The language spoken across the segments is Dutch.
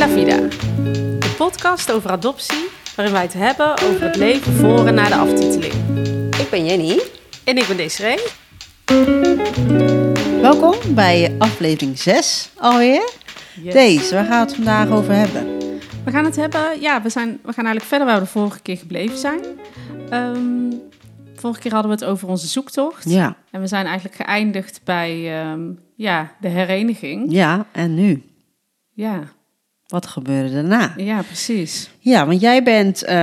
La Vida, de podcast over adoptie, waarin wij het hebben over het leven voor en na de aftiteling. Ik ben Jenny. En ik ben Desiree. Welkom bij aflevering 6 alweer. Yes. Deze, waar gaan we het vandaag over hebben? We gaan het hebben, ja, we, zijn, we gaan eigenlijk verder waar we de vorige keer gebleven zijn. Ehm, vorige keer hadden we het over onze zoektocht. Ja, En we zijn eigenlijk geëindigd bij ehm, ja, de hereniging. ja en nu? Ja, Wat gebeurde daarna? ja, precies. Ja, want jij bent, eh,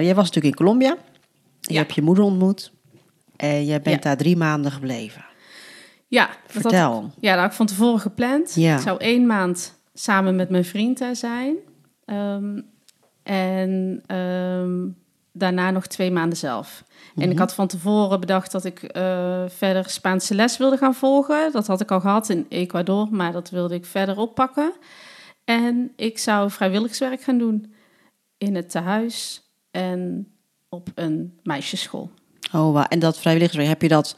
jij was natuurlijk in Colombia. Je Ja. hebt je moeder ontmoet. En jij bent Ja. daar drie maanden gebleven. Ja, dat had Vertel. ja, dat had ik van tevoren gepland. Ja. Ik zou één maand samen met mijn vriend daar zijn. Ehm, en ehm, daarna nog twee maanden zelf. En Mhm. ik had van tevoren bedacht dat ik eh, verder Spaanse les wilde gaan volgen. Dat had ik al gehad in Ecuador, maar dat wilde ik verder oppakken. En ik zou vrijwilligerswerk gaan doen in het tehuis en op een meisjesschool. Oh, wa- en dat vrijwilligerswerk, heb je dat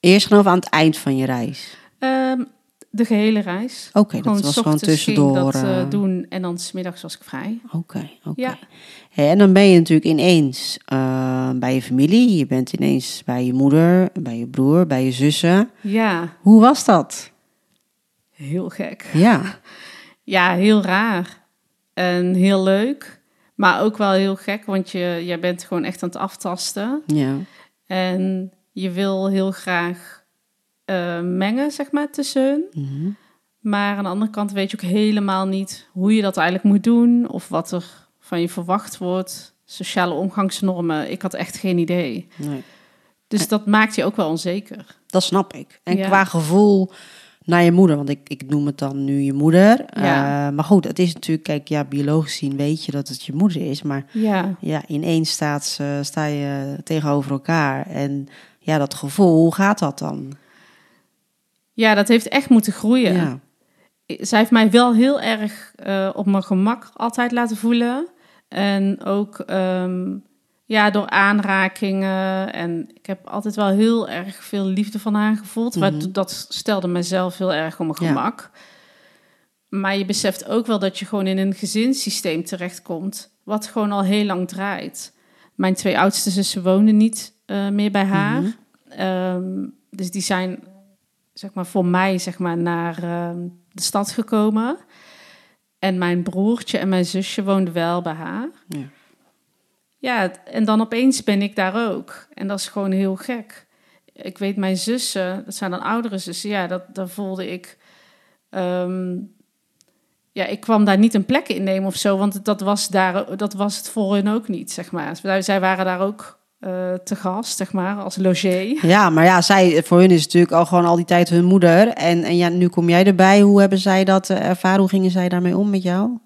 eerst of aan het eind van je reis? Ehm, de gehele reis. Oké, dat was gewoon tussendoor. ik dat eh, eh, doen en dan smiddags was ik vrij. Oké, oké. Ja. En dan ben je natuurlijk ineens eh, bij je familie. Je bent ineens bij je moeder, bij je broer, bij je zussen. Ja, Hoe was dat? heel gek. Ja, Ja, heel raar. En heel leuk. Maar ook wel heel gek, want je, jij bent gewoon echt aan het aftasten. ja. En je wil heel graag eh, mengen, zeg maar, tussen hun. Mhm. Maar aan de andere kant weet je ook helemaal niet hoe je dat eigenlijk moet doen. Of wat er van je verwacht wordt. Sociale omgangsnormen. Ik had echt geen idee. Nee. Dus dat maakt je ook wel onzeker. Dat snap ik. En Ja. qua gevoel naar je moeder, want ik, ik noem het dan nu je moeder. Ja. Eh, maar goed, het is natuurlijk, kijk, ja, biologisch zien weet je dat het je moeder is. Maar Ja, ja, ineens staat ze, sta je tegenover elkaar. En ja, dat gevoel, hoe gaat dat dan? ja dat heeft echt moeten groeien. Ja. Zij heeft mij wel heel erg eh, op mijn gemak altijd laten voelen. En ook ehm, ja, door aanrakingen. En ik heb altijd wel heel erg veel liefde van haar gevoeld. Mhm. Wat, dat stelde mezelf heel erg op mijn Ja. gemak. Maar je beseft ook wel dat je gewoon in een gezinssysteem terechtkomt. Wat gewoon al heel lang draait. Mijn twee oudste zussen wonen niet eh, meer bij haar. Mhm. Ehm, dus die zijn zeg maar, voor mij zeg maar, naar ehm, de stad gekomen. En mijn broertje en mijn zusje woonden wel bij haar. Ja. Ja, en dan opeens ben ik daar ook. En dat is gewoon heel gek. Ik weet, mijn zussen, dat zijn dan oudere zussen, ja, dat, daar voelde ik. ehm, ja, ik kwam daar niet een plek in nemen of zo, want dat was, daar, dat was het voor hun ook niet, zeg maar. Zij, waren daar ook eh, te gast, zeg maar, als logé. Ja, maar ja, zij, voor hun is natuurlijk al gewoon al die tijd hun moeder. En, en ja, nu kom jij erbij. Hoe hebben zij dat eh, ervaren? Hoe gingen zij daarmee om met jou?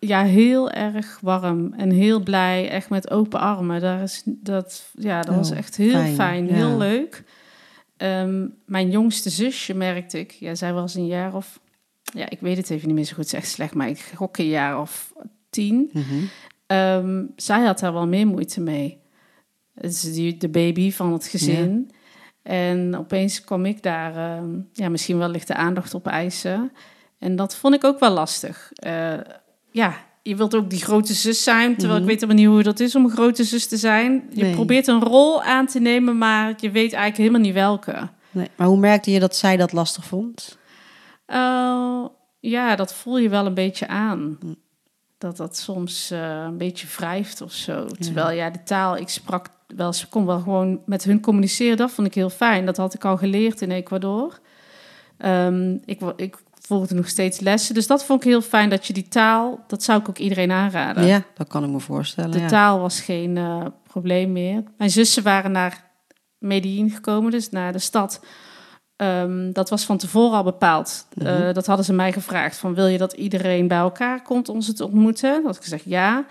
Ja, heel erg warm en heel blij, echt met open armen. Daar is, dat, ja, dat Oh, was echt heel fijn, fijn, ja. heel leuk. Ehm, mijn jongste zusje merkte ik, ja, zij was een jaar of, ja, ik weet het even niet meer zo goed, echt slecht, maar ik gok een jaar of tien. Mhm. Ehm, zij had daar wel meer moeite mee. Die, de baby van het gezin. En opeens kwam ik daar ehm, ja, misschien wel lichte aandacht op eisen. En dat vond ik ook wel lastig. Eh, ja, je wilt ook die grote zus zijn, terwijl Mhm. ik weet helemaal niet hoe dat is om een grote zus te zijn. Je Nee. probeert een rol aan te nemen, maar je weet eigenlijk helemaal niet welke. Nee. Maar hoe merkte je dat zij dat lastig vond? Eh, ja, dat voel je wel een beetje aan. Hm. Dat dat soms eh, een beetje wrijft of zo. Terwijl ja, de taal, ik sprak wel, ze kon wel gewoon met hun communiceren. Dat vond ik heel fijn. Dat had ik al geleerd in Ecuador. Ehm, ik, ik volgde nog steeds lessen. Dus dat vond ik heel fijn dat je die taal, dat zou ik ook iedereen aanraden. Ja, dat kan ik me voorstellen. De ja. taal was geen eh, probleem meer. Mijn zussen waren naar Medellin gekomen, dus naar de stad. Ehm, dat was van tevoren al bepaald. Mhm. Eh, dat hadden ze mij gevraagd. Van, wil je dat iedereen bij elkaar komt om ze te ontmoeten? Dat ik gezegd ja.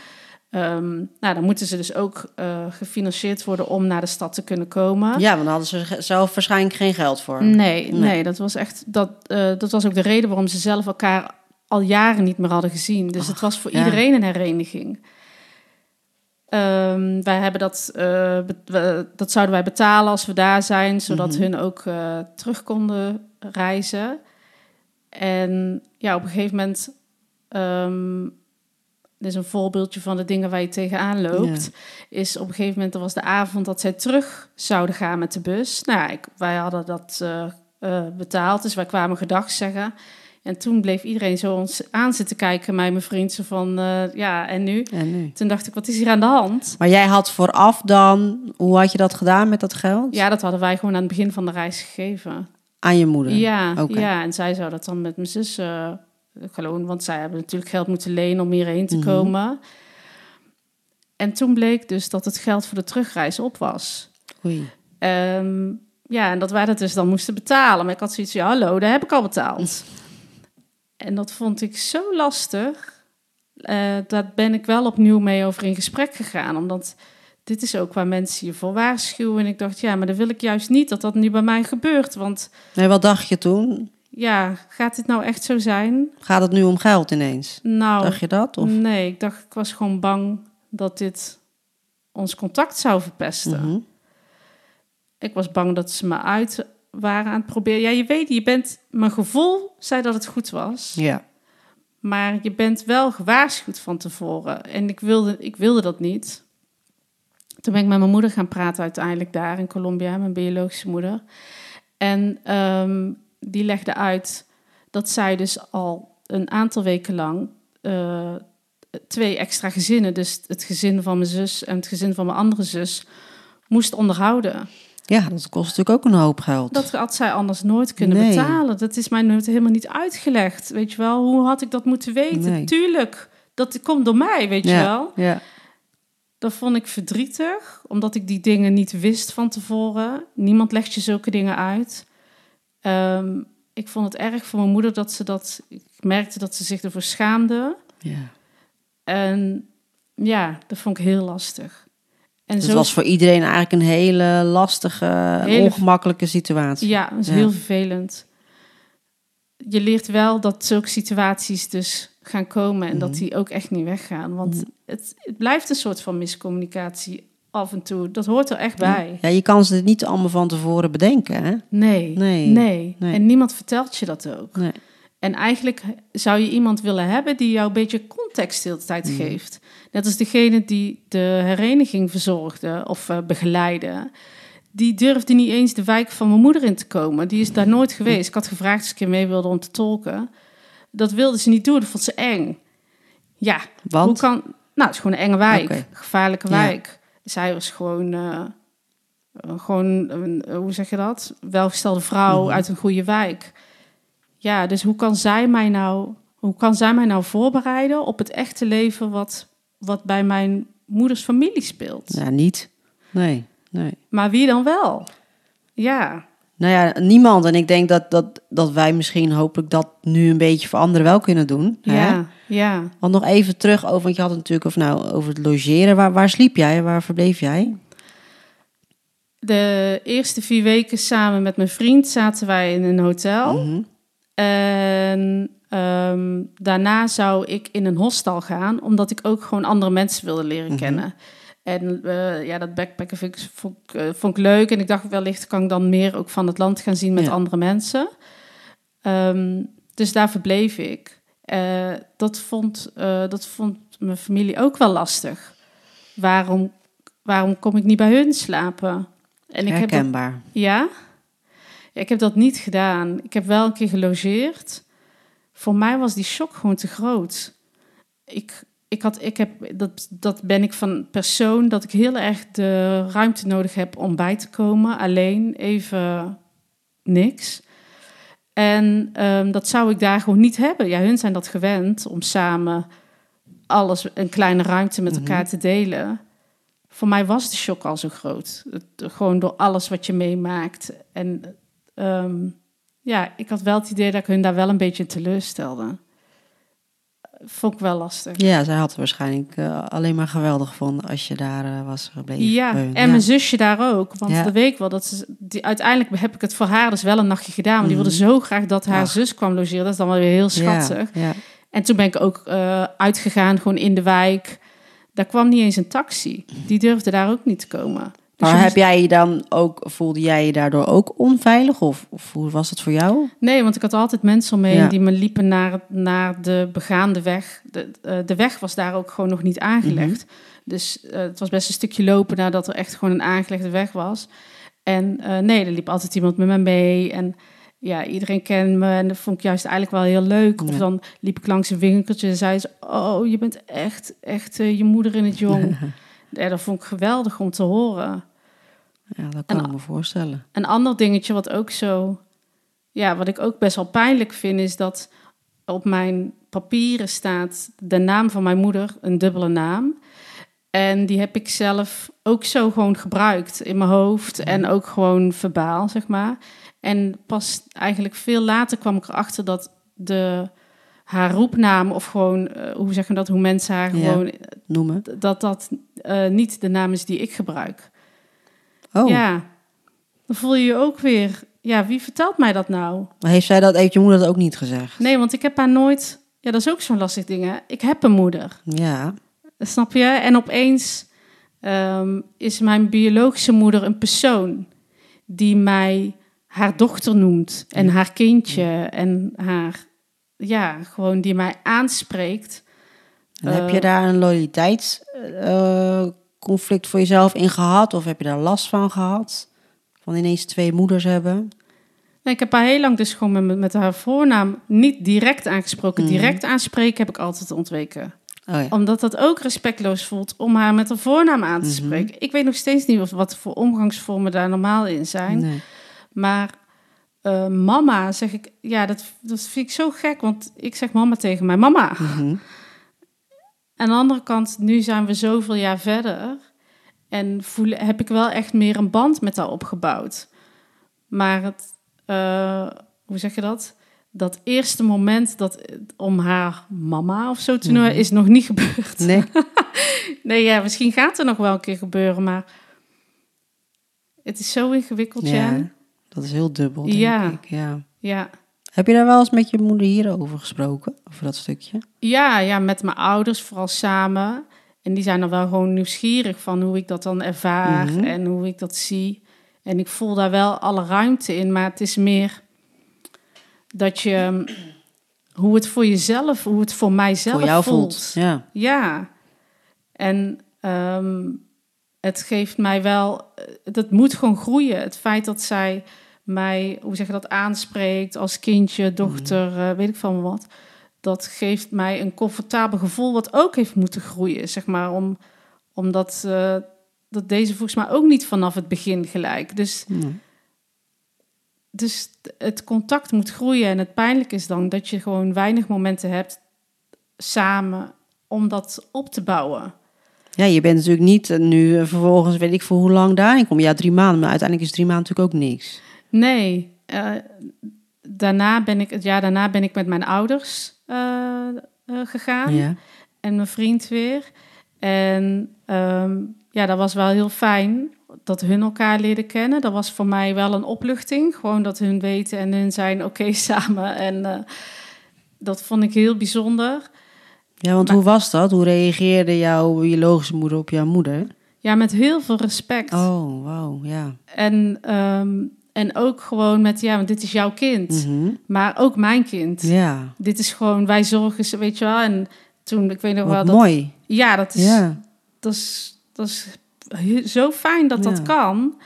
Ehm, nou, dan moeten ze dus ook eh, gefinancierd worden om naar de stad te kunnen komen. Ja, want dan hadden ze zelf waarschijnlijk geen geld voor. Nee, nee, Nee. dat was echt. Dat, eh, dat was ook de reden waarom ze zelf elkaar al jaren niet meer hadden gezien. Dus het was voor ja. iedereen een hereniging. Ehm, wij hebben dat, eh, we- dat zouden wij betalen als we daar zijn, zodat Mhm. hun ook terug konden reizen. En ja, op een gegeven moment ehm, dit is een voorbeeldje van de dingen waar je tegenaan loopt. Is op een gegeven moment, er was de avond dat zij terug zouden gaan met de bus. Nou, ja, ik, wij hadden dat eh, eh, betaald, dus wij kwamen gedag zeggen. En toen bleef iedereen zo ons aan zitten kijken, mij mijn vriend, zo van, eh, ja, en nu? En nu? Toen dacht ik, wat is hier aan de hand? Maar jij had vooraf dan, hoe had je dat gedaan met dat geld? Ja, dat hadden wij gewoon aan het begin van de reis gegeven. Aan je moeder? Ja, ja, en zij zou dat dan met mijn zus gewoon, want zij hebben natuurlijk geld moeten lenen om hierheen te Mhm. komen. En toen bleek dus dat het geld voor de terugreis op was. Oei. Ehm, ja, en dat wij dat dus dan moesten betalen. Maar ik had zoiets van, ja, hallo, dat heb ik al betaald. En dat vond ik zo lastig. Eh, daar ben ik wel opnieuw mee over in gesprek gegaan. Omdat dit is ook waar mensen je voor waarschuwen. En ik dacht, ja, maar dan wil ik juist niet dat dat nu bij mij gebeurt. Want Nee, wat dacht je toen? Ja, gaat dit nou echt zo zijn? Gaat het nu om geld ineens? Nou, Dacht je dat? Of? nee, ik dacht, ik was gewoon bang dat dit ons contact zou verpesten. Mhm. Ik was bang dat ze me uit waren aan het proberen. Ja, je weet, je bent, mijn gevoel zei dat het goed was. Ja. Maar je bent wel gewaarschuwd van tevoren. En ik wilde, ik wilde dat niet. Toen ben ik met mijn moeder gaan praten uiteindelijk daar in Colombia, mijn biologische moeder. En ehm, die legde uit dat zij dus al een aantal weken lang eh, twee extra gezinnen, dus het gezin van mijn zus en het gezin van mijn andere zus, moest onderhouden. ja, dat kost natuurlijk ook een hoop geld. Dat had zij anders nooit kunnen Nee. betalen. Dat is mij nooit helemaal niet uitgelegd. Weet je wel, hoe had ik dat moeten weten? Nee. Tuurlijk, dat komt door mij, weet je wel. Ja. Dat vond ik verdrietig, omdat ik die dingen niet wist van tevoren. Niemand legt je zulke dingen uit. Ehm, ik vond het erg voor mijn moeder dat ze dat... Ik merkte dat ze zich ervoor schaamde. ja. En ja, dat vond ik heel lastig. En Dus het was voor iedereen eigenlijk een hele lastige, Hele- ongemakkelijke situatie. Ja, dat is Ja. heel vervelend. Je leert wel dat zulke situaties dus gaan komen en dat Mhm. die ook echt niet weggaan. Want het, het blijft een soort van miscommunicatie af en toe. Dat hoort er echt bij. Ja, je kan ze niet allemaal van tevoren bedenken, hè? Nee, Nee. nee, Nee. En niemand vertelt je dat ook. Nee. En eigenlijk zou je iemand willen hebben die jou een beetje context de hele tijd Mhm. geeft. Net als degene die de hereniging verzorgde of eh, begeleidde. Die durfde niet eens de wijk van mijn moeder in te komen. Die is daar nooit geweest. Ik had gevraagd of ze een keer mee wilde om te tolken. Dat wilde ze niet doen, dat vond ze eng. Ja, hoe Want? kan... Nou, het is gewoon een enge wijk, gevaarlijke Ja. Zij was gewoon, eh, gewoon een, eh, hoe zeg je dat? Welgestelde vrouw Mhm. uit een goede wijk. Ja, dus hoe kan zij mij nou, hoe kan zij mij nou voorbereiden op het echte leven wat, wat bij mijn moeders familie speelt? Ja, niet. Nee, nee. Maar wie dan wel? Ja, Nou ja, niemand. En ik denk dat, dat, dat wij misschien hopelijk dat nu een beetje voor anderen wel kunnen doen. Hè? ja, ja. Want nog even terug over, want je had het natuurlijk over, nou, over het logeren. Waar, waar sliep jij? Waar verbleef jij? De eerste vier weken samen met mijn vriend zaten wij in een hotel. Mhm. En ehm, daarna zou ik in een hostel gaan, omdat ik ook gewoon andere mensen wilde leren Mhm. kennen. En eh, ja, dat backpacken vind ik, vond, ik, eh, vond ik leuk. En ik dacht, wellicht kan ik dan meer ook van het land gaan zien met Ja. andere mensen. Ehm, dus daar verbleef ik. Eh, dat, vond, eh, dat vond mijn familie ook wel lastig. Waarom, waarom kom ik niet bij hun slapen? En ik heb dat Herkenbaar. ja? ja, ik heb dat niet gedaan. Ik heb wel een keer gelogeerd. Voor mij was die shock gewoon te groot. Ik, ik had, ik heb, dat, dat ben ik van persoon dat ik heel erg de ruimte nodig heb om bij te komen. Alleen even niks. En ehm, dat zou ik daar gewoon niet hebben. Ja, hun zijn dat gewend om samen alles, een kleine ruimte met Mhm. elkaar te delen. Voor mij was de shock al zo groot. Het- gewoon door alles wat je meemaakt. En ehm, ja, ik had wel het idee dat ik hun daar wel een beetje teleurstelde. Vond ik wel lastig. Ja, zij had waarschijnlijk eh, alleen maar geweldig gevonden als je daar eh, was gebleven. Ja, hun. en mijn zusje daar ook. Want Ja. dat weet ik wel. Dat ze, die, uiteindelijk heb ik het voor haar dus wel een nachtje gedaan. Maar die wilde zo graag dat haar Ach. zus kwam logeren. Dat is dan wel weer heel schattig. Ja, ja. En toen ben ik ook eh, uitgegaan, gewoon in de wijk. Daar kwam niet eens een taxi. Die durfde daar ook niet te komen. Dus Maar je heb jij je dan ook, voelde jij je daardoor ook onveilig? Of, of hoe was het voor jou? Nee, want ik had altijd mensen omheen Ja. die me liepen naar, naar de begaande weg. De, eh, de weg was daar ook gewoon nog niet aangelegd. Dus eh, het was best een stukje lopen nadat er echt gewoon een aangelegde weg was. En eh, nee, er liep altijd iemand met me mee. En ja, iedereen kende me. En dat vond ik juist eigenlijk wel heel leuk. Of dan liep ik langs een winkeltje en zei ze... Oh, je bent echt, echt je moeder in het jong. ja, dat vond ik geweldig om te horen. Ja, dat kan En- ik me voorstellen. Een ander dingetje wat ook zo, ja, wat ik ook best wel pijnlijk vind, is dat op mijn papieren staat de naam van mijn moeder, een dubbele naam. En die heb ik zelf ook zo gewoon gebruikt in mijn hoofd en ook gewoon verbaal, zeg maar. En pas eigenlijk veel later kwam ik erachter dat de, haar roepnaam, of gewoon, eh, hoe zeggen we dat, hoe mensen haar Ja. gewoon, Noemen. dat dat eh, niet de naam is die ik gebruik. Oh, Ja, dan voel je je ook weer. Ja, wie vertelt mij dat nou? maar heeft zij dat, heeft je moeder dat ook niet gezegd? Nee, want ik heb haar nooit. Ja, dat is ook zo'n lastig ding. Hè? Ik heb een moeder, Ja, snap je? En opeens ehm, is mijn biologische moeder een persoon die mij haar dochter noemt en Ja. haar kindje en haar, ja, gewoon die mij aanspreekt. en heb Eh, je daar een loyaliteitsconflict voor jezelf in gehad? Of heb je daar last van gehad? Van ineens twee moeders hebben? Nee, ik heb haar heel lang dus gewoon met, met haar voornaam niet direct aangesproken. Mhm. Direct aanspreken heb ik altijd ontweken. Oh ja. Omdat dat ook respectloos voelt om haar met haar voornaam aan te Mhm. spreken. Ik weet nog steeds niet wat, wat voor omgangsvormen daar normaal in zijn. Nee. Maar eh, mama zeg ik, ja, dat, dat vind ik zo gek. Want ik zeg mama tegen mijn mama. Mhm. Aan de andere kant, nu zijn we zoveel jaar verder. En voel, heb ik wel echt meer een band met haar opgebouwd. Maar het, eh, hoe zeg je dat? Dat eerste moment dat om haar mama of zo te noemen, Mhm. is nog niet gebeurd. Nee. Nee, ja, misschien gaat er nog wel een keer gebeuren, maar het is zo ingewikkeld, Ja, dat is heel dubbel, denk Ja. ik. Ja. Ja. Heb je daar wel eens met je moeder hierover gesproken? Over dat stukje? Ja, ja, met mijn ouders vooral samen. En die zijn er wel gewoon nieuwsgierig van hoe ik dat dan ervaar Mhm. en hoe ik dat zie. En ik voel daar wel alle ruimte in, maar het is meer dat je hoe het voor jezelf, hoe het voor mijzelf voor jou voelt. voelt. Ja. Ja. En ehm, het geeft mij wel, eh, dat moet gewoon groeien. Het feit dat zij mij, hoe zeg je dat, aanspreekt als kindje, dochter, eh, weet ik van wat. Dat geeft mij een comfortabel gevoel, wat ook heeft moeten groeien, zeg maar. Om, omdat eh, dat deze volgens mij ook niet vanaf het begin gelijk. Dus, dus het contact moet groeien. En het pijnlijk is dan dat je gewoon weinig momenten hebt samen om dat op te bouwen. Ja, je bent natuurlijk niet eh, nu vervolgens, weet ik voor hoe lang daarin kom. Ja, drie maanden, maar uiteindelijk is drie maanden natuurlijk ook niks. Nee, eh, daarna ben ik het jaar daarna ben ik met mijn ouders eh, eh, gegaan Ja. en mijn vriend weer. En ehm, ja, dat was wel heel fijn dat hun elkaar leerden kennen. Dat was voor mij wel een opluchting, gewoon dat hun weten en hun zijn oké samen. En dat vond ik heel bijzonder. Ja, want Maar- hoe was dat? Hoe reageerde jouw biologische moeder op jouw moeder? Ja, met heel veel respect. Oh, wauw, ja. En, ehm, en ook gewoon met, ja, want dit is jouw kind, Mhm. maar ook mijn kind. Ja, Dit is gewoon, wij zorgen, ze, weet je wel. En toen, ik weet nog wel wat dat... mooi. Ja, dat is, Ja. dat is, dat is zo fijn dat dat kan.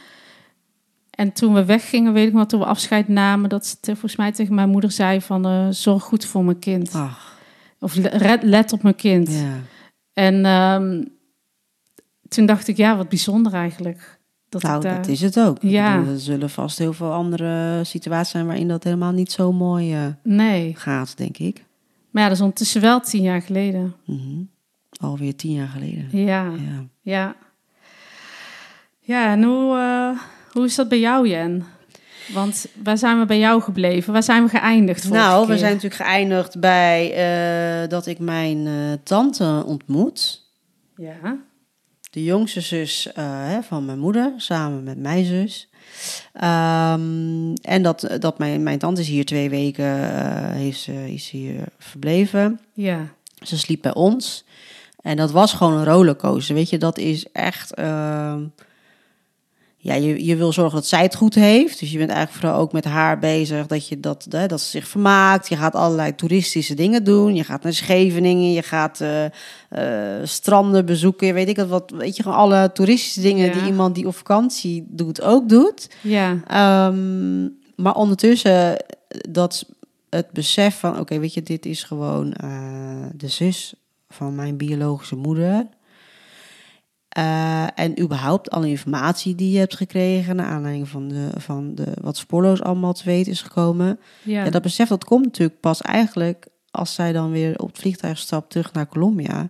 En toen we weggingen, weet ik nog, toen we afscheid namen... dat ze volgens mij tegen mijn moeder zei van... eh, zorg goed voor mijn kind. Ach, Of let op mijn kind. ja. En ehm, toen dacht ik, ja, wat bijzonder eigenlijk. Dat Nou, dat is het ook. Ja. bedoel, er zullen vast heel veel andere situaties zijn waarin dat helemaal niet zo mooi eh, Nee. gaat, denk ik. Maar ja, dat is ondertussen wel tien jaar geleden. Mhm. Alweer tien jaar geleden. Ja, Ja. ja. Ja, en hoe, eh, hoe is dat bij jou, Jen? Want waar zijn we bij jou gebleven? Waar zijn we geëindigd Nou, we zijn natuurlijk geëindigd bij eh, dat ik mijn eh, tante ontmoet. Ja, De jongste zus eh, van mijn moeder, samen met mijn zus. Ehm, en dat, dat mijn, mijn tante is hier twee weken, eh, heeft, ze- is hier verbleven. ja, Ze sliep bij ons. En dat was gewoon een rollercoaster. Weet je, dat is echt. ehm, ja, je, je wil zorgen dat zij het goed heeft. Dus je bent eigenlijk vooral ook met haar bezig dat, je dat, hè, dat ze zich vermaakt. Je gaat allerlei toeristische dingen doen. Je gaat naar Scheveningen, je gaat eh, eh, stranden bezoeken. Weet ik wat, weet je, gewoon alle toeristische dingen Ja. die iemand die op vakantie doet ook doet. Ja, Ehm, maar ondertussen dat het besef van, oké, weet je, dit is gewoon eh, de zus van mijn biologische moeder. Eh, en überhaupt alle informatie die je hebt gekregen naar aanleiding van, de, van de, wat spoorloos allemaal te weten is gekomen. ja. Ja. dat besef dat komt natuurlijk pas eigenlijk als zij dan weer op het vliegtuig stapt terug naar Colombia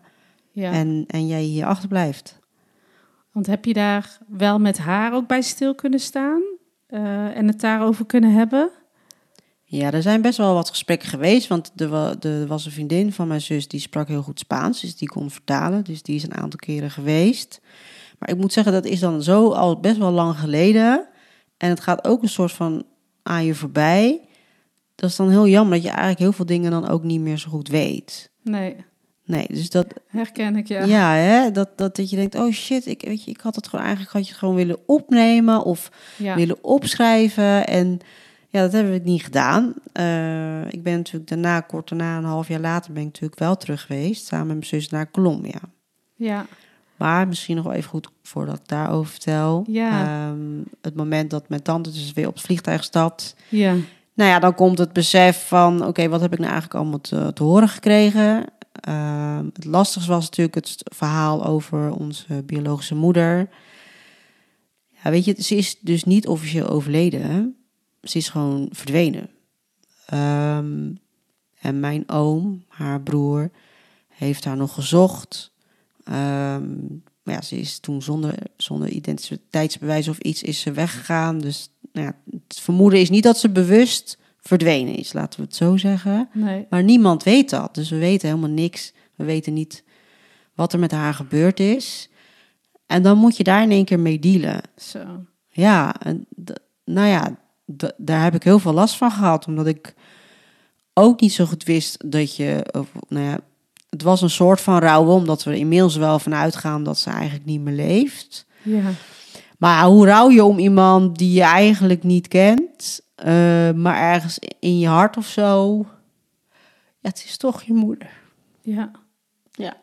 ja. en, en jij hier achterblijft. Want heb je daar wel met haar ook bij stil kunnen staan eh, en het daarover kunnen hebben? Ja, er zijn best wel wat gesprekken geweest. Want er, wa- er was een vriendin van mijn zus die sprak heel goed Spaans. Dus die kon vertalen. Dus die is een aantal keren geweest. Maar ik moet zeggen, dat is dan zo al best wel lang geleden. En het gaat ook een soort van aan je voorbij. Dat is dan heel jammer dat je eigenlijk heel veel dingen dan ook niet meer zo goed weet. Nee, Nee, dus dat, herken ik ja. ja, hè, dat, dat, dat je denkt, oh shit, ik, weet je, ik had het gewoon eigenlijk had je het gewoon willen opnemen of Ja. willen opschrijven. En ja, dat hebben we niet gedaan. Eh, ik ben natuurlijk daarna, kort daarna, een half jaar later, ben ik natuurlijk wel terug geweest. Samen met mijn zus naar Colombia. ja. Maar misschien nog wel even goed voordat ik daarover vertel. Ja. Ehm, het moment dat mijn tante dus weer op het vliegtuig stapt. Ja, Nou ja, dan komt het besef van, oké, wat heb ik nou eigenlijk allemaal te, te horen gekregen? Ehm, het lastigste was natuurlijk het verhaal over onze biologische moeder. Ja, weet je, ze is dus niet officieel overleden. Ze is gewoon verdwenen. Ehm, en mijn oom, haar broer, heeft haar nog gezocht. Ehm, maar ja, ze is toen zonder, zonder identiteitsbewijs of iets is ze weggegaan. Dus nou ja, het vermoeden is niet dat ze bewust verdwenen is, laten we het zo zeggen. nee. Maar niemand weet dat. Dus we weten helemaal niks. We weten niet wat er met haar gebeurd is. En dan moet je daar in één keer mee dealen. Zo. Ja, en nou ja, daar heb ik heel veel last van gehad. Omdat ik ook niet zo goed wist dat je... Of, nou ja, het was een soort van rouwen, omdat we inmiddels wel van uitgaan dat ze eigenlijk niet meer leeft. Ja, Maar hoe rouw je om iemand die je eigenlijk niet kent, eh, maar ergens in je hart of zo? Ja, het is toch je moeder. ja. Ja.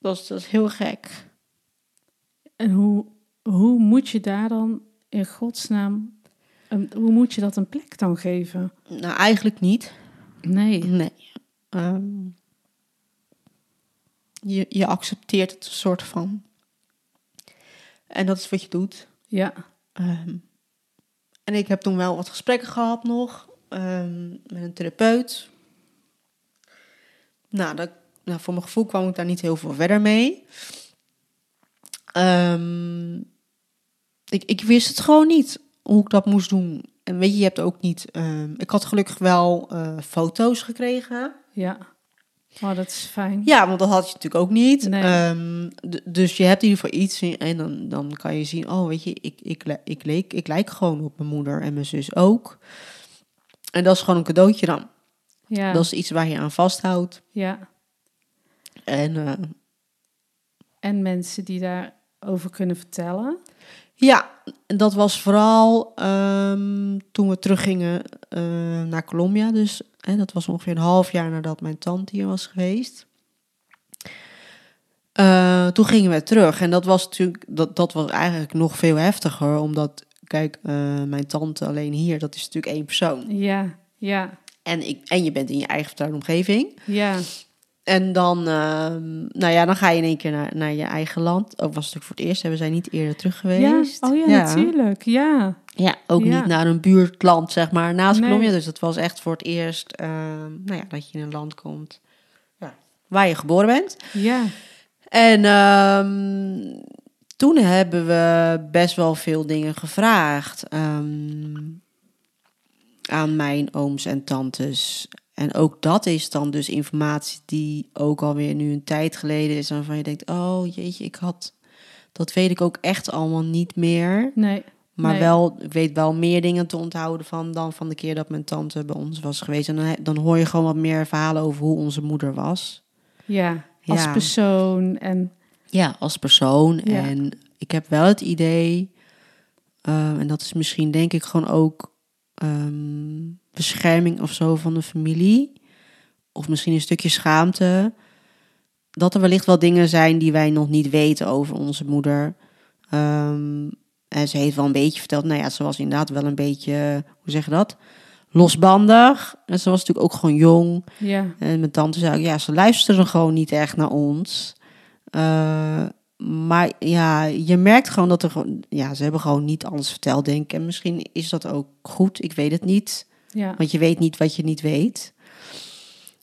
Dat is, dat is heel gek. En hoe, hoe moet je daar dan in godsnaam, een, hoe moet je dat een plek dan geven? Nou, eigenlijk niet. Nee. Nee. Ehm, je, je accepteert het een soort van. En dat is wat je doet. Ja, Ehm, en ik heb toen wel wat gesprekken gehad nog ehm, met een therapeut. Nou, dat, nou, voor mijn gevoel kwam ik daar niet heel veel verder mee. Ehm, ik, ik wist het gewoon niet hoe ik dat moest doen. En weet je, je hebt ook niet. ehm, ik had gelukkig wel eh, foto's gekregen. ja. Oh, dat is fijn. Ja, want dat had je natuurlijk ook niet. Nee. Ehm, dus je hebt in ieder geval iets en dan, dan kan je zien, oh weet je, ik, ik, le- ik, leek, ik lijk gewoon op mijn moeder en mijn zus ook. En dat is gewoon een cadeautje dan. Ja, Dat is iets waar je aan vasthoudt. ja. En eh, En mensen die daarover kunnen vertellen. Ja, dat was vooral ehm, toen we teruggingen eh naar Colombia. Dus hè, dat was ongeveer een half jaar nadat mijn tante hier was geweest. Eh, toen gingen we terug. En dat was natuurlijk, dat, dat was eigenlijk nog veel heftiger. Omdat, kijk, eh, mijn tante alleen hier, dat is natuurlijk één persoon. Ja, ja, En, ik, en je bent in je eigen vertrouwde omgeving. ja. En dan, ehm, nou ja, dan ga je in één keer naar, naar je eigen land. Ook was het natuurlijk voor het eerst. We zijn niet eerder terug geweest. Ja, oh ja, natuurlijk. Ja, Ja, ook Ja. niet naar een buurtland, zeg maar, naast Nee. Colombia. Dus het was echt voor het eerst, ehm, nou ja, dat je in een land komt ja, waar je geboren bent. ja, En ehm, toen hebben we best wel veel dingen gevraagd aan mijn ooms en tantes. En ook dat is dan dus informatie die ook alweer nu een tijd geleden is. Waarvan je denkt, oh jeetje, ik had... Dat weet ik ook echt allemaal niet meer. nee. Maar Nee. wel, ik weet wel meer dingen te onthouden van dan van de keer dat mijn tante bij ons was geweest. En dan, hoor je gewoon wat meer verhalen over hoe onze moeder was. Ja, als Ja. persoon en Ja, als persoon. Ja. En ik heb wel het idee, eh, en dat is misschien denk ik gewoon ook ehm, bescherming of zo van de familie, of misschien een stukje schaamte, dat er wellicht wel dingen zijn die wij nog niet weten over onze moeder. Ehm, en ze heeft wel een beetje verteld, nou ja, ze was inderdaad wel een beetje, hoe zeg je dat? Losbandig. En ze was natuurlijk ook gewoon jong. Ja. En mijn tante zei ook, ja, ze luisteren gewoon niet echt naar ons. Eh, maar ja, je merkt gewoon dat er gewoon, ja, ze hebben gewoon niet alles verteld, denk ik. En misschien is dat ook goed, ik weet het niet. ja. Want je weet niet wat je niet weet.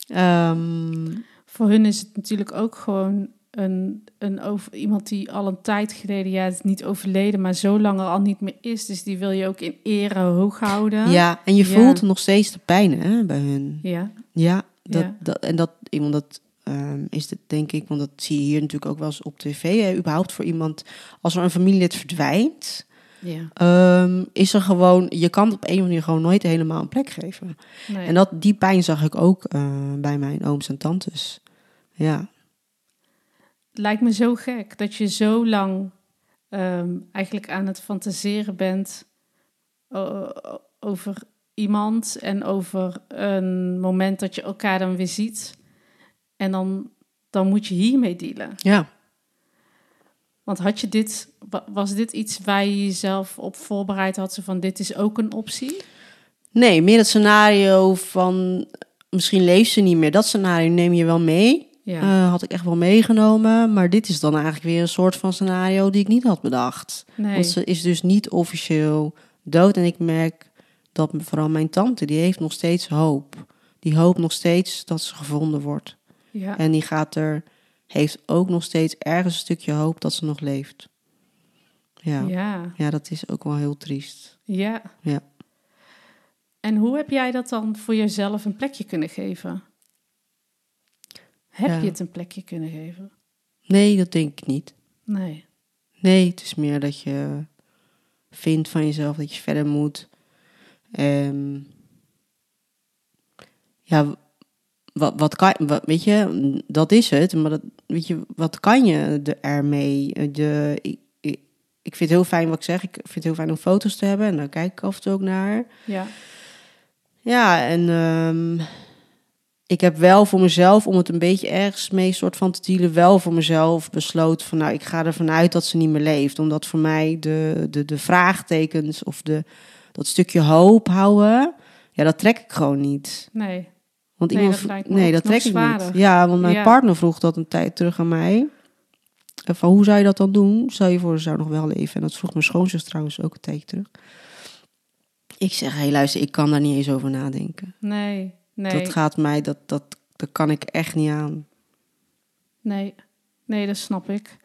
Ehm, Voor hun is het natuurlijk ook gewoon een, een over, iemand die al een tijd geleden, ja, het is niet overleden, maar zo lang er al niet meer is. Dus die wil je ook in ere hoog houden. ja, en je Ja. voelt nog steeds de pijn hè, bij hun. Ja, Ja, dat, Ja. Dat, en dat iemand dat ehm, is het denk ik, want dat zie je hier natuurlijk ook wel eens op tv. Hè, überhaupt voor iemand, als er een familielid verdwijnt, ja. ehm, is er gewoon, je kan op een of andere manier gewoon nooit helemaal een plek geven. Nee. En dat, die pijn zag ik ook eh, bij mijn ooms en tantes. Ja, lijkt me zo gek dat je zo lang ehm, eigenlijk aan het fantaseren bent over iemand en over een moment dat je elkaar dan weer ziet. En dan, dan moet je hiermee dealen. ja. Want had je dit, wa- was dit iets waar je jezelf op voorbereid had? Zo van, dit is ook een optie? Nee, meer het scenario van misschien leeft ze niet meer. Dat scenario neem je wel mee. Ja, Eh, had ik echt wel meegenomen. Maar dit is dan eigenlijk weer een soort van scenario die ik niet had bedacht. nee. Want ze is dus niet officieel dood. En ik merk dat vooral mijn tante, die heeft nog steeds hoop. Die hoopt nog steeds dat ze gevonden wordt. Ja. En die gaat er, heeft ook nog steeds ergens een stukje hoop dat ze nog leeft. Ja, ja. ja, dat is ook wel heel triest. ja. Ja. En hoe heb jij dat dan voor jezelf een plekje kunnen geven? Heb Ja. je het een plekje kunnen geven? Nee, dat denk ik niet. Nee. Nee, het is meer dat je vindt van jezelf dat je verder moet. Ehm, ja, wat, wat kan wat, weet je, dat is het. Maar dat, weet je, wat kan je er ermee? De, ik, ik, ik vind het heel fijn wat ik zeg. Ik vind het heel fijn om foto's te hebben. En daar kijk ik af en toe ook naar. Ja. Ja, en ehm, ik heb wel voor mezelf, om het een beetje ergens mee soort van te dealen, wel voor mezelf besloten van nou, ik ga ervan uit dat ze niet meer leeft. Omdat voor mij de, de, de vraagtekens of de, dat stukje hoop houden, ja, dat trek ik gewoon niet. Nee. Want Nee, iemand, dat lijkt me nee, dat trek ik niet. Ja, want mijn Ja. partner vroeg dat een tijd terug aan mij. En Van hoe zou je dat dan doen? Stel je voor, ze zou nog wel leven. En dat vroeg mijn schoonzus trouwens ook een tijdje terug. Ik zeg, hé hey, luister, ik kan daar niet eens over nadenken. Nee. Nee. Dat gaat mij, dat, dat, dat kan ik echt niet aan. Nee. Nee, dat snap ik.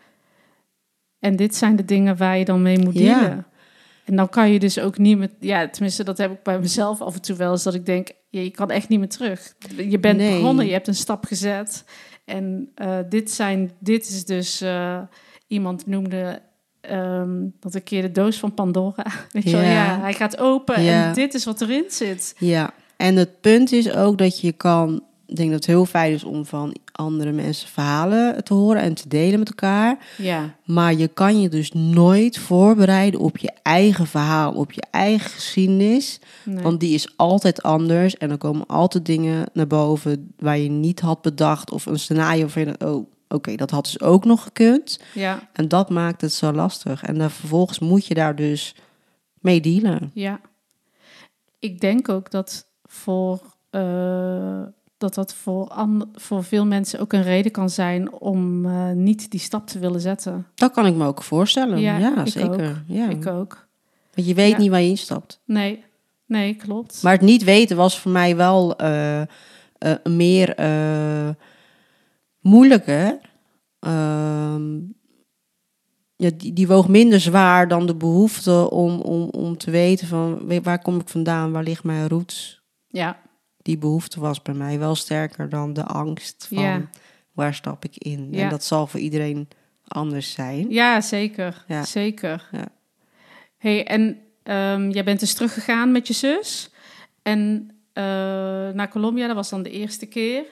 En dit zijn de dingen waar je dan mee moet Ja. En dan kan je dus ook niet meer... Ja, tenminste, dat heb ik bij mezelf af en toe wel eens. Dat ik denk, ja, je kan echt niet meer terug. Je bent Nee. begonnen, je hebt een stap gezet. En eh, dit, zijn, dit is dus... eh, iemand noemde ehm, dat een keer de doos van Pandora. Weet je wel? Ja. Ja, hij gaat open Ja. en dit is wat erin zit. Ja, en het punt is ook dat je kan... Ik denk dat het heel fijn is om van andere mensen verhalen te horen en te delen met elkaar. Ja, Maar je kan je dus nooit voorbereiden op je eigen verhaal, op je eigen geschiedenis. nee. Want die is altijd anders en er komen altijd dingen naar boven waar je niet had bedacht. Of een scenario van je, oh, oké, dat had dus ook nog gekund. ja, En dat maakt het zo lastig. En dan vervolgens moet je daar dus mee dealen. ja. Ik denk ook dat voor... eh, dat dat voor, voor veel mensen ook een reden kan zijn om eh, niet die stap te willen zetten. Dat kan ik me ook voorstellen. Ja, Ja, ik zeker. Ja. Ik ook. Want je weet Ja. niet waar je instapt. Nee, nee, klopt. Maar het niet weten was voor mij wel eh, meer moeilijker. Ehm, ja, die, die woog minder zwaar dan de behoefte om, om, om te weten van waar kom ik vandaan, waar ligt mijn roots. Ja, Die behoefte was bij mij wel sterker dan de angst van Ja. waar stap ik in. Ja. En dat zal voor iedereen anders zijn. ja zeker. Ja. Zeker. Ja. hey, en ehm, jij bent dus teruggegaan met je zus. En eh, naar Colombia, dat was dan de eerste keer.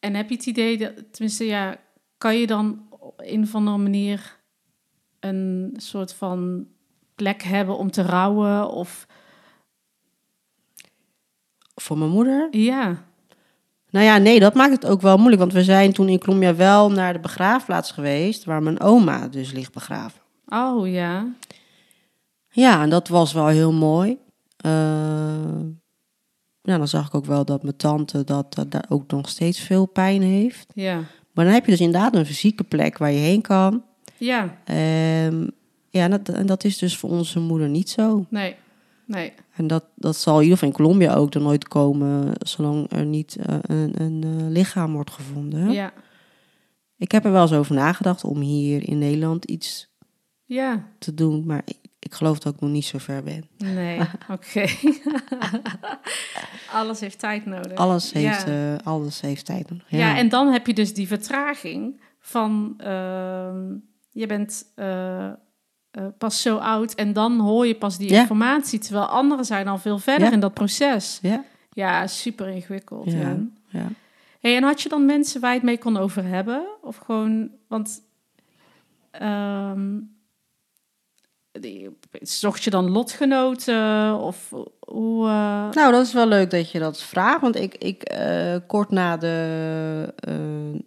En heb je het idee, dat, tenminste ja, kan je dan op een of andere manier een soort van plek hebben om te rouwen? Of Voor mijn moeder? ja, Nou ja, nee, dat maakt het ook wel moeilijk. Want we zijn toen in Colombia wel naar de begraafplaats geweest... waar mijn oma dus ligt begraven. oh ja, Ja, en dat was wel heel mooi. Eh, ja, dan zag ik ook wel dat mijn tante dat, dat daar ook nog steeds veel pijn heeft. ja, Maar dan heb je dus inderdaad een fysieke plek waar je heen kan. ja, Ehm, ja, en dat, en dat is dus voor onze moeder niet zo. nee, nee, En dat, dat zal in ieder geval in Colombia ook er nooit komen, zolang er niet eh, een, een eh, lichaam wordt gevonden. ja, Ik heb er wel eens over nagedacht om hier in Nederland iets ja, te doen, maar ik, ik geloof dat ik nog niet zo ver ben. nee, oké. Alles heeft tijd nodig. Alles heeft, Ja. eh, alles heeft tijd nodig. Ja. en dan heb je dus die vertraging van ehm, je bent eh, pas zo oud en dan hoor je pas die Ja. informatie, terwijl anderen zijn al veel verder Ja. in dat proces. Ja, Ja, super ingewikkeld. Ja. Ja. Hey, en had je dan mensen waar je het mee kon over hebben? Of gewoon, want ehm, die- zocht je dan lotgenoten of hoe? eh, Nou, dat is wel leuk dat je dat vraagt. Want ik, ik eh, kort na de,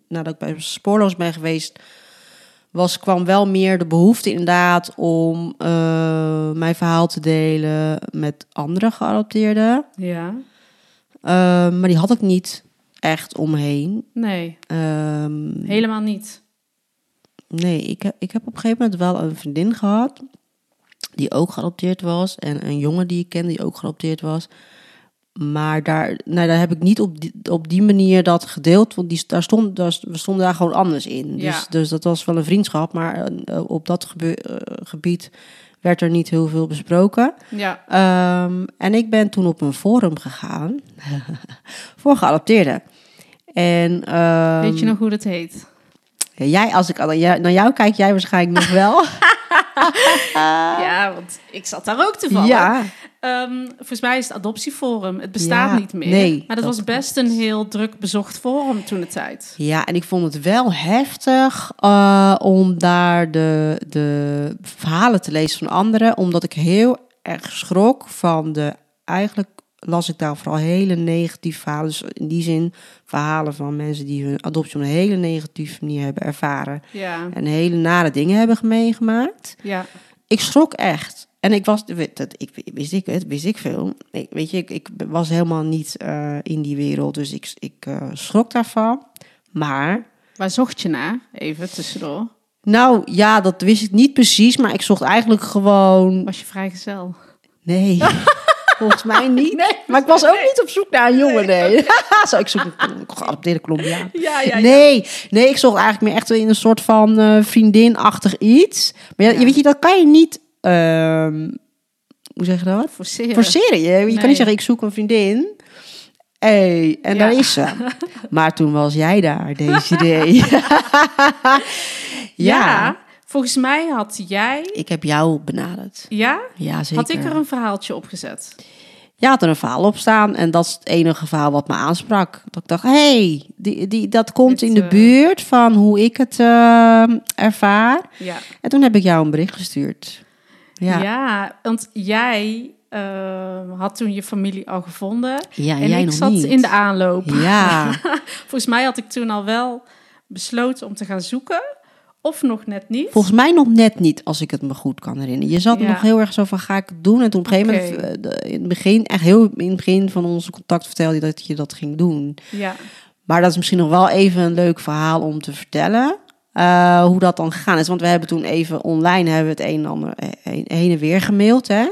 nadat ik bij Spoorloos ben geweest, was, kwam wel meer de behoefte inderdaad om eh, mijn verhaal te delen met andere geadopteerden. ja, Eh, maar die had ik niet echt omheen. nee, Ehm, helemaal niet. Nee, ik heb, ik heb op een gegeven moment wel een vriendin gehad die ook geadopteerd was. En een jongen die ik kende die ook geadopteerd was. Maar daar, nou, daar heb ik niet op die, op die manier dat gedeeld. Want die, daar stond, daar, we stonden daar gewoon anders in. Dus, Ja. dus dat was wel een vriendschap. Maar eh, op dat gebe- eh, gebied werd er niet heel veel besproken. Ja, Ehm, en ik ben toen op een forum gegaan voor geadopteerden. En, ehm, weet je nog hoe dat heet? Jij, als ik naar jou kijk, jij waarschijnlijk nog wel. ja, want ik zat daar ook toevallig. ja, Ehm, volgens mij is het adoptieforum. Het bestaat Ja, niet meer. nee, maar dat, dat was best een heel druk bezocht forum toen de tijd. ja, en ik vond het wel heftig eh, om daar de, de verhalen te lezen van anderen, omdat ik heel erg schrok van de. Eigenlijk las ik daar vooral hele negatieve verhalen. Dus in die zin verhalen van mensen die hun adoptie op een hele negatieve manier hebben ervaren Ja, en hele nare dingen hebben meegemaakt. ja, ik schrok echt. En ik was, dat, ik, wist ik het, wist ik veel. Ik, weet je, ik, ik was helemaal niet eh, in die wereld, dus ik, ik eh, schrok daarvan. Maar, waar zocht je naar? Even tussendoor. nou ja, dat wist ik niet precies, maar ik zocht eigenlijk gewoon. Was je vrijgezel? Nee, volgens mij niet. Nee, maar ik was ook niet op zoek naar een jongen, nee. Zo, ik zoek een geadopteerde Colombiaan. Ja, ja, ja. Nee, nee, ik zocht eigenlijk meer echt in een soort van eh, vriendinachtig iets. Maar ja, weet je, dat kan je niet. ehm, hoe zeg je dat? Forceren. Forceren je. Je Nee. kan niet zeggen, ik zoek een vriendin. Hey, en daar is ze. Maar toen was jij daar, deze idee. ja. Ja, volgens mij had jij... Ik heb jou benaderd. Ja? Ja, zeker. Had ik er een verhaaltje opgezet? Je had er een verhaal op staan en dat is het enige verhaal wat me aansprak. Dat ik dacht, hey, die, die, dat komt Dit, in de eh, buurt van hoe ik het eh, ervaar. Ja. En toen heb ik jou een bericht gestuurd. Ja, ja. Ja, want jij eh, had toen je familie al gevonden. en jij ik nog zat niet. in de aanloop. Ja, Volgens mij had ik toen al wel besloten om te gaan zoeken. Of nog net niet. volgens mij nog net niet, als ik het me goed kan herinneren. Je zat Ja. nog heel erg zo van, ga ik het doen? En toen op een gegeven moment, eh, in het begin, echt heel in het begin van onze contact vertelde je dat je dat ging doen. Ja, Maar dat is misschien nog wel even een leuk verhaal om te vertellen. eh, hoe dat dan gegaan is. Want we hebben toen even online hebben we het een en ander eh, heen, en weer gemaild. Hè?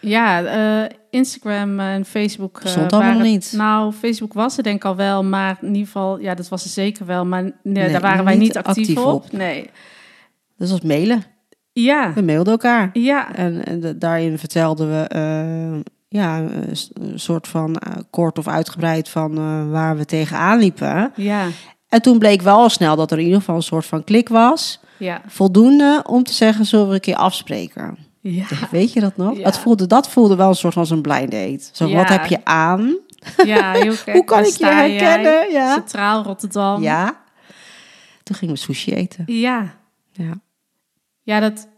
ja eh, Instagram en Facebook. eh, Stond allemaal waren- niet. Nou, Facebook was er denk ik al wel. Maar in ieder geval, ja, dat was er zeker wel. Maar nee, Nee, daar waren wij niet niet actief, actief op. op. Nee. Dus dat was mailen. Ja, We mailden elkaar. ja, En, en de- daarin vertelden we eh, ja, een soort van eh, kort of uitgebreid van waar we tegenaan liepen. ja, En toen bleek wel al snel dat er in ieder geval een soort van klik was. ja. Voldoende om te zeggen, zullen we een keer afspreken? Ja, Weet je dat nog? Ja. Dat, voelde, dat voelde wel een soort van zo'n blind date. Zo, Ja. wat heb je aan? ja. Hoe kan ik je herkennen? Ja. Centraal Rotterdam. Ja. Toen gingen we sushi eten. Ja, Ja. ja dat,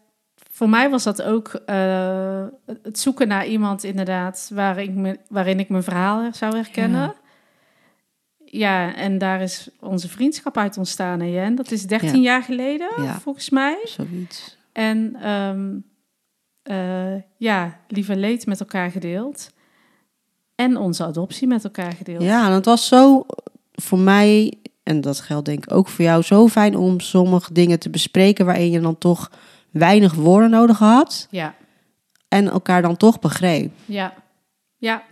voor mij was dat ook eh, het zoeken naar iemand inderdaad waar ik me, waarin ik mijn verhaal zou herkennen. Ja. En daar is onze vriendschap uit ontstaan, hè, Jen. Dat is 13 Ja. jaar geleden, volgens mij. Zoiets. En ehm, eh, ja, lieve leed met elkaar gedeeld. En onze adoptie met elkaar gedeeld. Ja, en het was zo voor mij, en dat geldt denk ik ook voor jou, zo fijn om sommige dingen te bespreken waarin je dan toch weinig woorden nodig had Ja, en elkaar dan toch begreep. ja, ja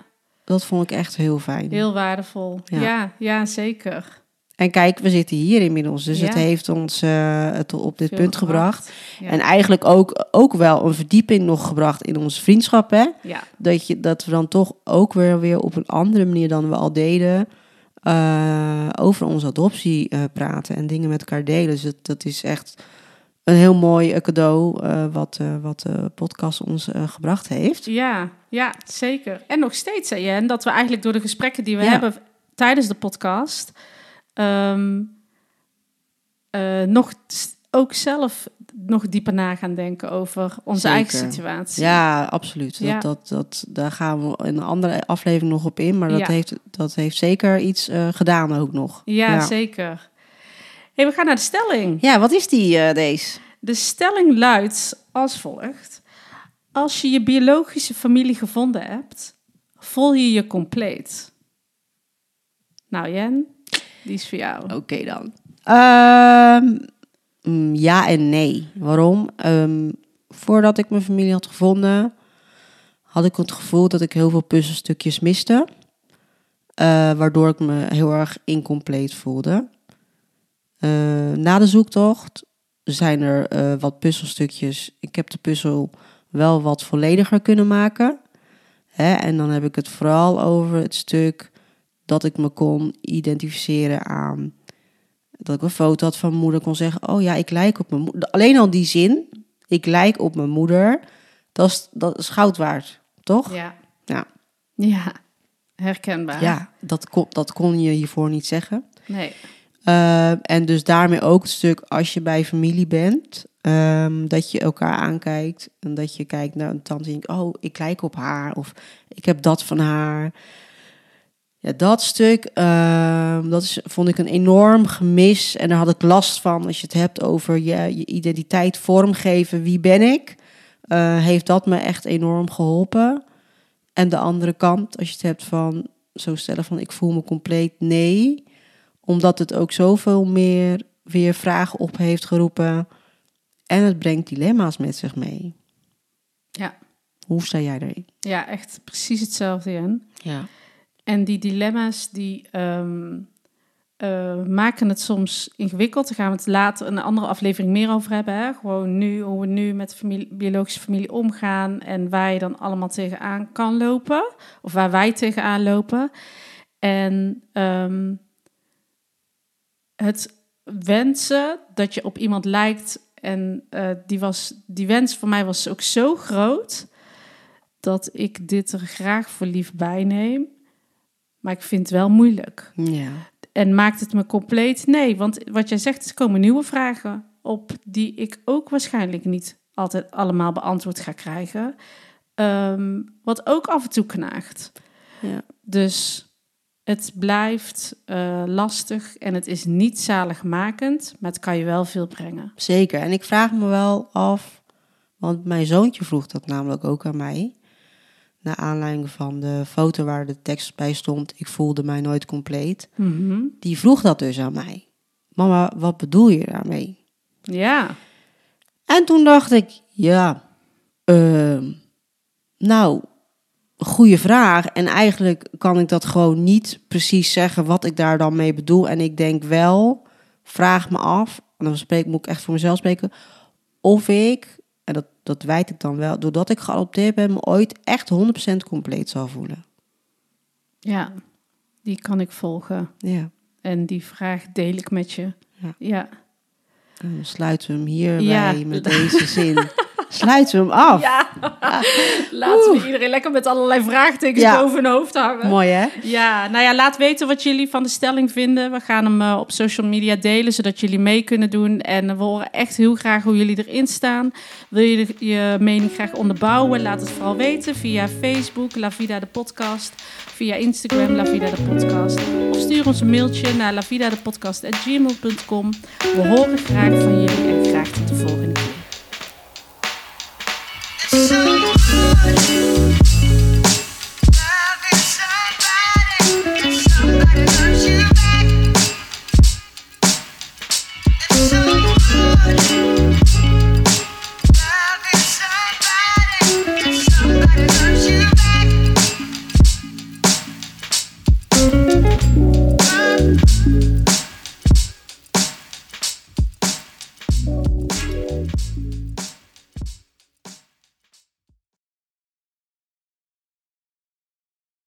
Dat vond ik echt heel fijn. heel waardevol. Ja. Ja, ja, zeker. En kijk, we zitten hier inmiddels, dus het heeft ons eh, het op dit Veel punt gebracht. Ja. En eigenlijk ook, ook wel een verdieping nog gebracht in onze vriendschap, hè? ja, Dat, je, dat we dan toch ook weer, weer op een andere manier dan we al deden... eh, over onze adoptie eh, praten en dingen met elkaar delen. Dus dat, dat is echt een heel mooi cadeau wat, wat de podcast ons gebracht heeft. ja, ja, zeker. En nog steeds, hè, Jen, dat we eigenlijk door de gesprekken die we Ja. hebben tijdens de podcast... ehm, eh, nog ook zelf nog dieper na gaan denken over onze Zeker. eigen situatie. Ja, absoluut. Ja. Dat, dat, dat, daar gaan we in een andere aflevering nog op in. Maar dat, Ja. heeft, dat heeft zeker iets eh, gedaan ook nog. Ja, Ja. zeker. Hey, we gaan naar de stelling. Ja, wat is die, eh, deze? De stelling luidt als volgt. Als je je biologische familie gevonden hebt, voel je je compleet. Nou Jen, die is voor jou. Oké dan. Ehm, mm, ja en nee. Waarom? Ehm, voordat ik mijn familie had gevonden, had ik het gevoel dat ik heel veel puzzelstukjes miste. Eh, waardoor ik me heel erg incompleet voelde. Eh, na de zoektocht zijn er eh, wat puzzelstukjes. Ik heb de puzzel wel wat vollediger kunnen maken. Hè? En dan heb ik het vooral over het stuk dat ik me kon identificeren aan. Dat ik een foto had van mijn moeder, kon zeggen: Oh ja, ik lijk op mijn moeder. Alleen al die zin, ik lijk op mijn moeder, dat is, dat is goud waard, toch? Ja. Ja. Ja, herkenbaar. Ja, dat, kon, dat kon je hiervoor niet zeggen. Nee. Uh, en dus daarmee ook het stuk als je bij familie bent, um, dat je elkaar aankijkt en dat je kijkt naar een tante en denkt, oh, ik lijk op haar of ik heb dat van haar. Ja, dat stuk, uh, dat is, vond ik een enorm gemis en daar had ik last van als je het hebt over je, je identiteit vormgeven, wie ben ik, uh, heeft dat me echt enorm geholpen. En de andere kant, als je het hebt van zo stellen van ik voel me compleet nee, omdat het ook zoveel meer weer vragen op heeft geroepen. En het brengt dilemma's met zich mee. Ja. Hoe sta jij erin? Ja, echt precies hetzelfde, Jen. Ja. En die dilemma's die um, uh, maken het soms ingewikkeld. Daar gaan we het later een andere aflevering meer over hebben. Hè? Gewoon nu, hoe we nu met de familie, biologische familie omgaan. En waar je dan allemaal tegenaan kan lopen. Of waar wij tegenaan lopen. En um, het wensen dat je op iemand lijkt. En uh, die, was, die wens voor mij was ook zo groot. Dat ik dit er graag voor lief bij neem. Maar ik vind het wel moeilijk. Ja. En maakt het me compleet? Nee, want wat jij zegt, er komen nieuwe vragen op die ik ook waarschijnlijk niet altijd allemaal beantwoord ga krijgen. Um, wat ook af en toe knaagt. Ja. Dus het blijft uh, lastig en het is niet zaligmakend, maar het kan je wel veel brengen. Zeker. En ik vraag me wel af, want mijn zoontje vroeg dat namelijk ook aan mij. Naar aanleiding van de foto waar de tekst bij stond, ik voelde mij nooit compleet. Mm -hmm. Die vroeg dat dus aan mij. Mama, wat bedoel je daarmee? Ja. En toen dacht ik, ja, uh, nou, goede vraag. En eigenlijk kan ik dat gewoon niet precies zeggen wat ik daar dan mee bedoel. En ik denk wel, vraag me af, en dan spreek, moet ik echt voor mezelf spreken, of ik, en dat, dat weet ik dan wel, doordat ik geadopteerd ben, me ooit echt 100% compleet zal voelen. Ja, die kan ik volgen. Ja. En die vraag deel ik met je. Ja. ja. En dan sluiten we hem hierbij Ja. met deze zin. sluiten we hem af. Ja, laten we iedereen lekker met allerlei vraagtekens Ja. boven hun hoofd hangen. Mooi hè? Ja, nou ja, laat weten wat jullie van de stelling vinden. We gaan hem eh, op social media delen, zodat jullie mee kunnen doen. En we horen echt heel graag hoe jullie erin staan. Wil je de- je mening graag onderbouwen? Laat het vooral weten via Facebook, La Vida de Podcast. Via Instagram, La Vida de Podcast. Of stuur ons een mailtje naar lavidadepodcast.gmail.com. We horen graag van jullie en graag tot de volgende keer. Show